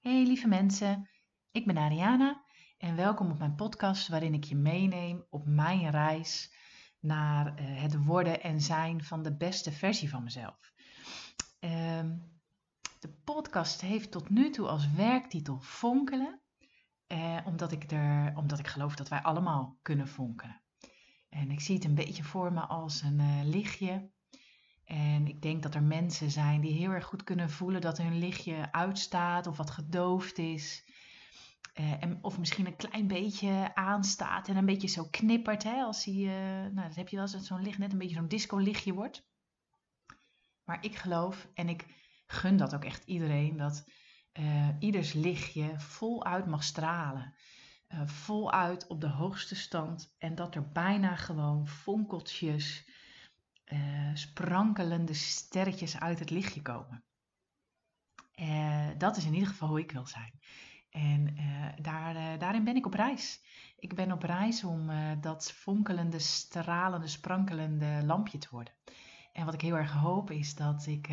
Hey lieve mensen, ik ben Ariana en welkom op mijn podcast waarin ik je meeneem op mijn reis naar eh, het worden en zijn van de beste versie van mezelf. Ehm, de podcast heeft tot nu toe als werktitel Fonkelen, eh, omdat, ik er, omdat ik geloof dat wij allemaal kunnen fonkelen. En ik zie het een beetje voor me als een uh, lichtje en ik denk dat er mensen zijn die heel erg goed kunnen voelen dat hun lichtje uitstaat of wat gedoofd is. Uh, en, of misschien een klein beetje aanstaat en een beetje zo knippert. Hè, als hij, uh, nou, dat heb je wel eens dat zo'n licht net een beetje zo'n disco-lichtje wordt. Maar ik geloof, en ik gun dat ook echt iedereen, dat uh, ieders lichtje voluit mag stralen. voluit op de hoogste stand. En dat er bijna gewoon fonkeltjes uh, sprankelende sterretjes uit het lichtje komen. Uh, dat is in ieder geval hoe ik wil zijn. En uh, daar, daarin ben ik op reis. Ik ben op reis om dat fonkelende, stralende, sprankelende lampje te worden. En wat ik heel erg hoop is dat ik,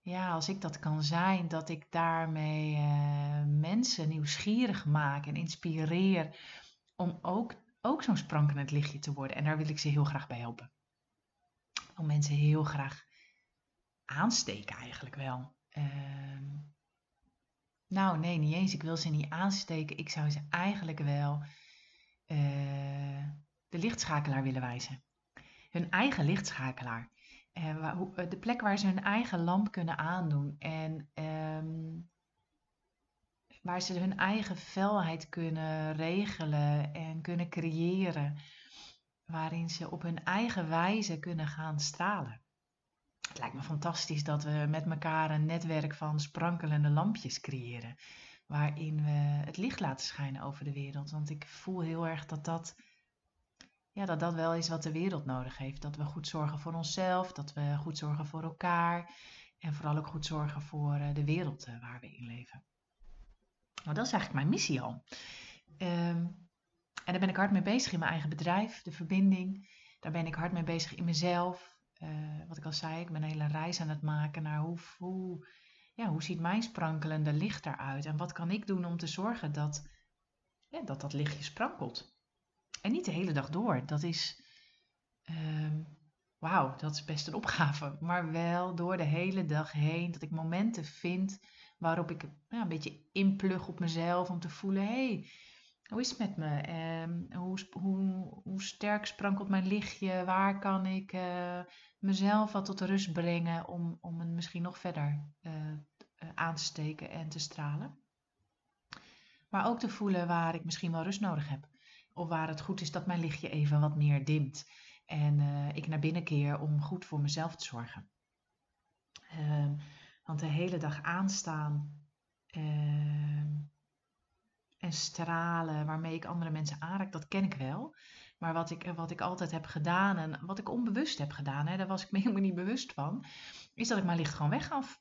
ja, als ik dat kan zijn, dat ik daarmee mensen nieuwsgierig maak en inspireer om ook ook zo'n sprankelend lichtje te worden. En daar wil ik ze heel graag bij helpen. Om mensen heel graag aansteken eigenlijk wel. Uh, nou, nee, niet eens. Ik wil ze niet aansteken. Ik zou ze eigenlijk wel uh, de lichtschakelaar willen wijzen. Hun eigen lichtschakelaar. Uh, de plek waar ze hun eigen lamp kunnen aandoen. En um, waar ze hun eigen felheid kunnen regelen en kunnen creëren, waarin ze op hun eigen wijze kunnen gaan stralen. Het lijkt me fantastisch dat we met elkaar een netwerk van sprankelende lampjes creëren, waarin we het licht laten schijnen over de wereld. Want ik voel heel erg dat dat, ja, dat dat wel is wat de wereld nodig heeft. Dat we goed zorgen voor onszelf, dat we goed zorgen voor elkaar en vooral ook goed zorgen voor eh, de wereld eh, waar we in leven. Nou, dat is eigenlijk mijn missie al. Um, en daar ben ik hard mee bezig in mijn eigen bedrijf, de verbinding. Daar ben ik hard mee bezig in mezelf. Uh, wat ik al zei, ik ben een hele reis aan het maken naar hoe, hoe, ja, hoe ziet mijn sprankelende licht eruit? En wat kan ik doen om te zorgen dat dat, dat lichtje sprankelt? En niet de hele dag door. Dat is, um, wauw, dat is best een opgave. Maar wel door de hele dag heen, dat ik momenten vind waarop ik ja, een beetje inplug op mezelf om te voelen, hey, hoe is het met me? Um, hoe, hoe, hoe, sterk sprankelt mijn lichtje? Waar kan ik uh, mezelf wat tot rust brengen om, om het misschien nog verder uh, aan te steken en te stralen? Maar ook te voelen waar ik misschien wel rust nodig heb. Of waar het goed is dat mijn lichtje even wat meer dimt. En ik naar binnen keer om goed voor mezelf te zorgen. Ehm, want de hele dag aanstaan uh, en stralen waarmee ik andere mensen aanraak, dat ken ik wel. Maar wat ik, wat ik altijd heb gedaan en wat ik onbewust heb gedaan, hè, daar was ik me helemaal niet bewust van, is dat ik mijn licht gewoon weggaf.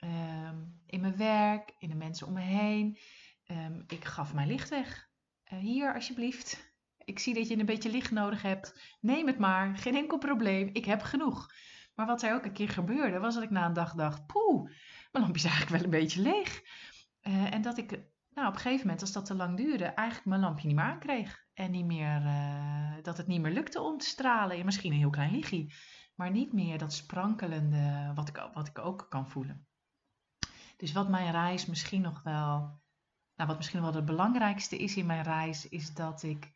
Uh, in mijn werk, in de mensen om me heen. Um, ik gaf mijn licht weg. Uh, hier alsjeblieft. Ik zie dat je een beetje licht nodig hebt. Neem het maar. Geen enkel probleem. Ik heb genoeg. Maar wat er ook een keer gebeurde, was dat ik na een dag dacht: poeh, mijn lampje is eigenlijk wel een beetje leeg. Uh, en dat ik nou, op een gegeven moment, als dat te lang duurde, eigenlijk mijn lampje niet meer aankreeg. En niet meer, uh, dat het niet meer lukte om te stralen. Ja, misschien een heel klein lichtje. Maar niet meer dat sprankelende wat ik, wat ik ook kan voelen. Dus wat mijn reis misschien nog wel, nou wat misschien wel het belangrijkste is in mijn reis, is dat ik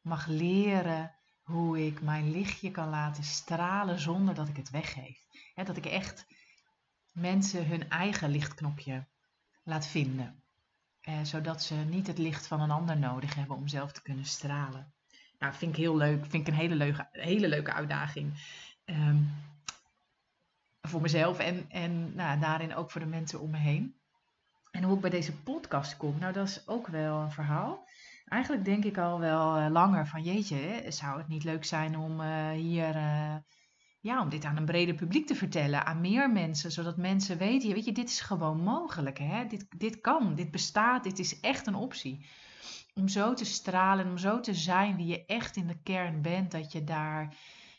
mag leren hoe ik mijn lichtje kan laten stralen zonder dat ik het weggeef. dat ik echt mensen hun eigen lichtknopje laat vinden. Eh, zodat ze niet het licht van een ander nodig hebben om zelf te kunnen stralen. Nou, vind ik heel leuk. Vind ik een hele leuke, hele leuke uitdaging. Um, voor mezelf en, en nou, daarin ook voor de mensen om me heen. En hoe ik bij deze podcast kom, nou dat is ook wel een verhaal. Eigenlijk denk ik al wel uh, langer van jeetje, zou het niet leuk zijn om uh, hier, uh, ja, om dit aan een breder publiek te vertellen, aan meer mensen, zodat mensen weten, weet je, dit is gewoon mogelijk, hè? Dit, dit kan, dit bestaat, dit is echt een optie. Om zo te stralen, om zo te zijn wie je echt in de kern bent, dat je daar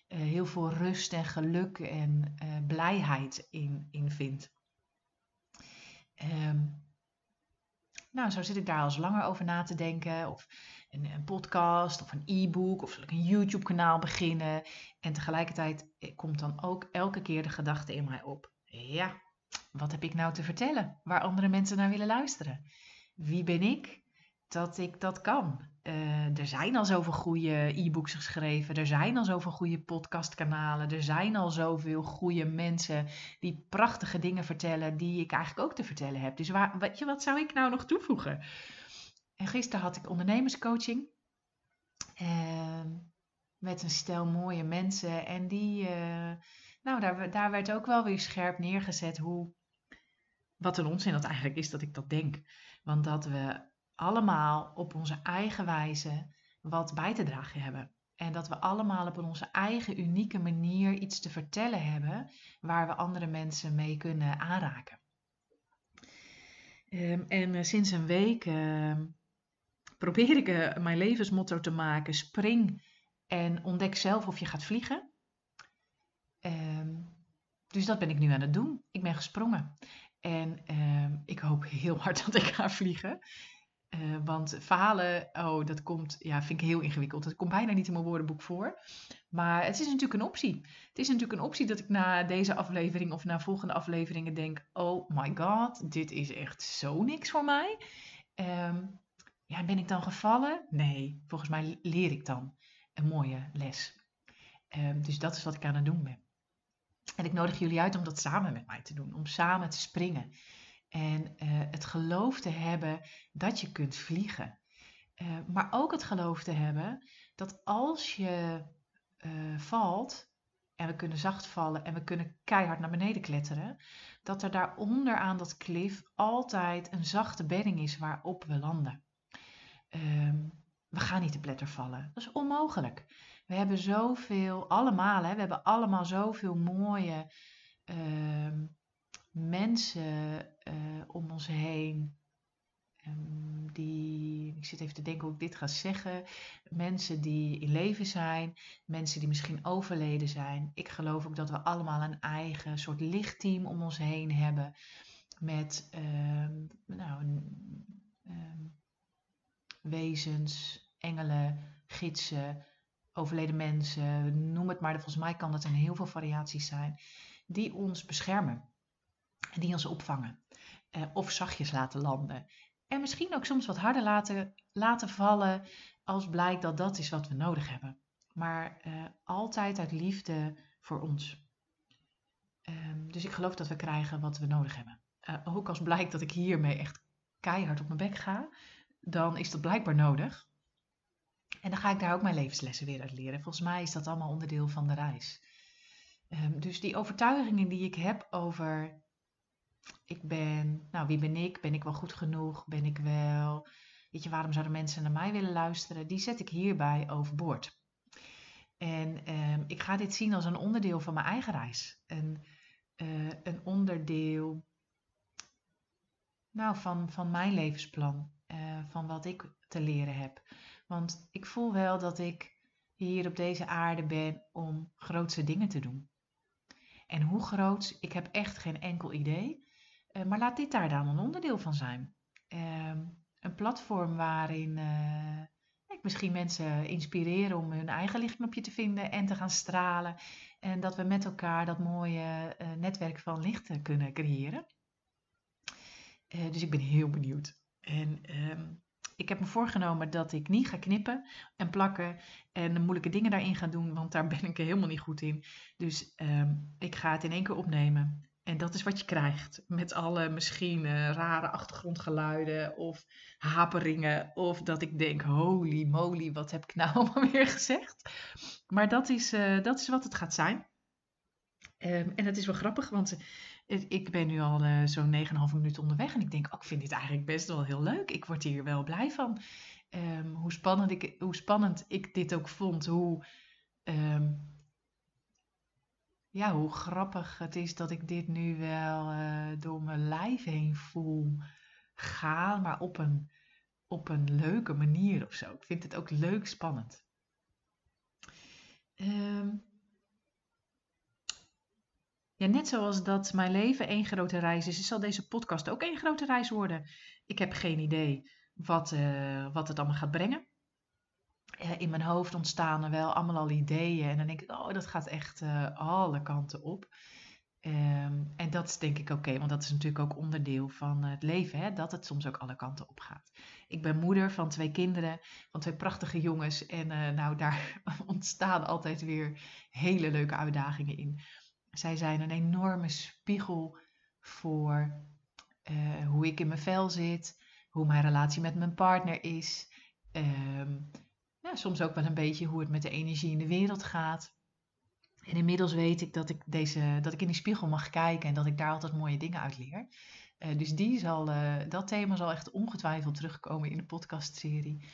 heel veel rust en geluk en blijheid in, in vindt. Ehm, nou, zo zit ik daar al eens langer over na te denken. Of een, een podcast of een e-book of zal ik een YouTube-kanaal beginnen. En tegelijkertijd eh, komt dan ook elke keer de gedachte in mij op. Ja, wat heb ik nou te vertellen waar andere mensen naar willen luisteren? Wie ben ik dat ik dat kan? Uh, er zijn al zoveel goede e-books geschreven. Er zijn al zoveel goede podcastkanalen. Er zijn al zoveel goede mensen die prachtige dingen vertellen die ik eigenlijk ook te vertellen heb. Dus weet je, wat zou ik nou nog toevoegen? En gisteren had ik ondernemerscoaching. Uh, met een stel mooie mensen. En die, uh, nou, daar, daar werd ook wel weer scherp neergezet hoe, wat een onzin dat eigenlijk is dat ik dat denk. Want dat we allemaal op onze eigen wijze wat bij te dragen hebben. En dat we allemaal op onze eigen unieke manier iets te vertellen hebben waar we andere mensen mee kunnen aanraken. Um, en uh, sinds een week uh, probeer ik uh, mijn levensmotto te maken: spring en ontdek zelf of je gaat vliegen. Um, dus dat ben ik nu aan het doen. Ik ben gesprongen. En ehm, ik hoop heel hard dat ik ga vliegen. Uh, want falen, oh, dat komt, ja, vind ik heel ingewikkeld. Dat komt bijna niet in mijn woordenboek voor. Maar het is natuurlijk een optie. Het is natuurlijk een optie dat ik na deze aflevering of na volgende afleveringen denk: oh my god, dit is echt zo niks voor mij. Um, ja, ben ik dan gevallen? Nee, volgens mij leer ik dan een mooie les. Um, dus dat is wat ik aan het doen ben. En ik nodig jullie uit om dat samen met mij te doen, om samen te springen. En uh, het geloof te hebben dat je kunt vliegen. Uh, maar ook het geloof te hebben dat als je uh, valt, en we kunnen zacht vallen en we kunnen keihard naar beneden kletteren, dat er daaronder aan dat klif altijd een zachte bedding is waarop we landen. Um, we gaan niet te pletter vallen. Dat is onmogelijk. We hebben zoveel, allemaal, hè, we hebben allemaal zoveel mooie uh, mensen uh, om ons heen. Um, die, ik zit even te denken hoe ik dit ga zeggen. Mensen die in leven zijn, mensen die misschien overleden zijn. Ik geloof ook dat we allemaal een eigen soort lichtteam om ons heen hebben. Met um, nou, um, wezens, engelen, gidsen, overleden mensen, noem het maar. Volgens mij kan dat in heel veel variaties zijn. Die ons beschermen. Die ons opvangen. Uh, of zachtjes laten landen. En misschien ook soms wat harder laten, laten vallen als blijkt dat dat is wat we nodig hebben. Maar uh, altijd uit liefde voor ons. Um, dus ik geloof dat we krijgen wat we nodig hebben. Uh, ook als blijkt dat ik hiermee echt keihard op mijn bek ga, dan is dat blijkbaar nodig. En dan ga ik daar ook mijn levenslessen weer uit leren. Volgens mij is dat allemaal onderdeel van de reis. Um, dus die overtuigingen die ik heb over ik ben, nou wie ben ik? Ben ik wel goed genoeg? Ben ik wel, weet je, waarom zouden mensen naar mij willen luisteren? Die zet ik hierbij overboord. En um, ik ga dit zien als een onderdeel van mijn eigen reis. Een, uh, een onderdeel nou, van, van mijn levensplan. Uh, van wat ik te leren heb. Want ik voel wel dat ik hier op deze aarde ben om grootse dingen te doen. En hoe groot, ik heb echt geen enkel idee. Uh, maar laat dit daar dan een onderdeel van zijn. Uh, een platform waarin uh, ik misschien mensen inspireren om hun eigen lichtknopje te vinden en te gaan stralen. En dat we met elkaar dat mooie uh, netwerk van licht kunnen creëren. dus ik ben heel benieuwd. En um, ik heb me voorgenomen dat ik niet ga knippen en plakken en de moeilijke dingen daarin ga doen, want daar ben ik helemaal niet goed in. Dus um, ik ga het in één keer opnemen. En dat is wat je krijgt. Met alle misschien uh, rare achtergrondgeluiden of haperingen. Of dat ik denk, holy moly, wat heb ik nou allemaal weer gezegd? Maar dat is, uh, dat is wat het gaat zijn. Um, en dat is wel grappig, want ik ben nu al zo'n 9,5 minuten onderweg en ik denk, oh, ik vind dit eigenlijk best wel heel leuk. Ik word hier wel blij van. Um, hoe, spannend ik, hoe spannend ik dit ook vond, hoe, um, ja, hoe grappig het is dat ik dit nu wel uh, door mijn lijf heen voel gaan, maar op een, op een leuke manier of zo. Ik vind het ook leuk spannend. Um, ja, net zoals dat mijn leven één grote reis is, zal deze podcast ook één grote reis worden. Ik heb geen idee wat, uh, wat het allemaal gaat brengen. Uh, in mijn hoofd ontstaan er wel allemaal al ideeën. En dan denk ik, oh, dat gaat echt uh, alle kanten op. Um, en dat is denk ik oké, want dat is natuurlijk ook onderdeel van het leven, hè? dat het soms ook alle kanten op gaat. Ik ben moeder van twee kinderen, van twee prachtige jongens. En nou, daar ontstaan altijd weer hele leuke uitdagingen in. Zij zijn een enorme spiegel voor hoe ik in mijn vel zit, hoe mijn relatie met mijn partner is. Ja, soms ook wel een beetje hoe het met de energie in de wereld gaat. En inmiddels weet ik dat ik, deze, dat ik in die spiegel mag kijken en dat ik daar altijd mooie dingen uit leer. Uh, dus die zal, uh, dat thema zal echt ongetwijfeld terugkomen in de podcastserie.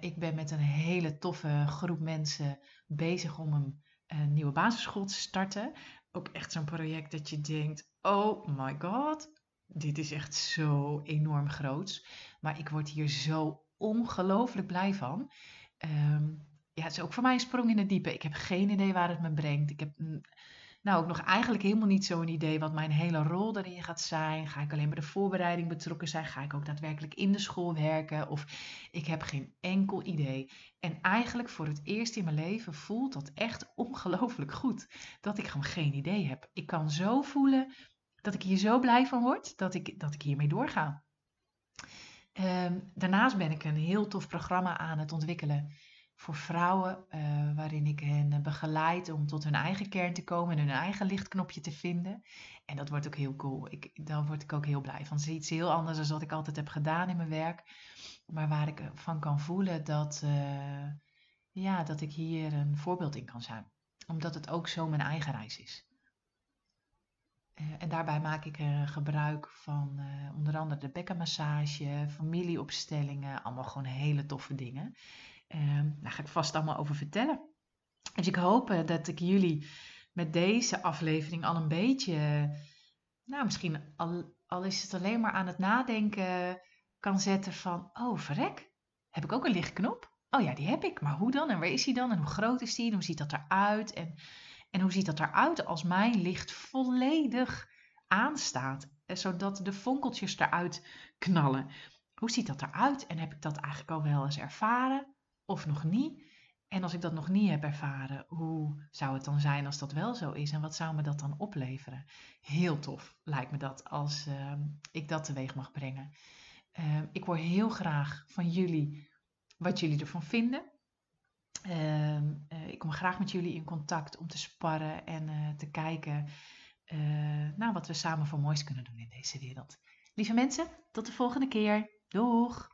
ik ben met een hele toffe groep mensen bezig om een een nieuwe basisschool te starten. Ook echt zo'n project dat je denkt: oh my god, dit is echt zo enorm groot. Maar ik word hier zo ongelooflijk blij van. Um, ja, het is ook voor mij een sprong in het diepe. Ik heb geen idee waar het me brengt. Ik heb nou ook nog eigenlijk helemaal niet zo'n idee wat mijn hele rol daarin gaat zijn. Ga ik alleen bij de voorbereiding betrokken zijn? Ga ik ook daadwerkelijk in de school werken? Of ik heb geen enkel idee. En eigenlijk voor het eerst in mijn leven voelt dat echt ongelooflijk goed. Dat ik gewoon geen idee heb. Ik kan zo voelen dat ik hier zo blij van word dat ik, dat ik hiermee doorga. Ehm, daarnaast ben ik een heel tof programma aan het ontwikkelen voor vrouwen, uh, waarin ik hen begeleid om tot hun eigen kern te komen en hun eigen lichtknopje te vinden. En dat wordt ook heel cool. Ik, daar word ik ook heel blij van. Het is iets heel anders dan wat ik altijd heb gedaan in mijn werk. Maar waar ik van kan voelen dat, ja, dat ik hier een voorbeeld in kan zijn. Omdat het ook zo mijn eigen reis is. Uh, en daarbij maak ik gebruik van onder andere de bekkenmassage, familieopstellingen, allemaal gewoon hele toffe dingen. Um, daar ga ik vast allemaal over vertellen. Dus ik hoop eh, dat ik jullie met deze aflevering al een beetje, nou misschien al, al is het alleen maar aan het nadenken kan zetten van, oh verrek, heb ik ook een lichtknop? Oh ja, die heb ik, maar hoe dan en waar is die dan en hoe groot is die en hoe ziet dat eruit? En, en hoe ziet dat eruit als mijn licht volledig aanstaat, eh, zodat de vonkeltjes eruit knallen? Hoe ziet dat eruit en heb ik dat eigenlijk al wel eens ervaren? of nog niet? En als ik dat nog niet heb ervaren, hoe zou het dan zijn als dat wel zo is? En wat zou me dat dan opleveren? Heel tof lijkt me dat als uh, ik dat teweeg mag brengen. Uh, ik hoor heel graag van jullie wat jullie ervan vinden. Uh, ik kom graag met jullie in contact om te sparren en eh, te kijken naar wat we samen voor moois kunnen doen in deze wereld. Lieve mensen, tot de volgende keer. Doeg!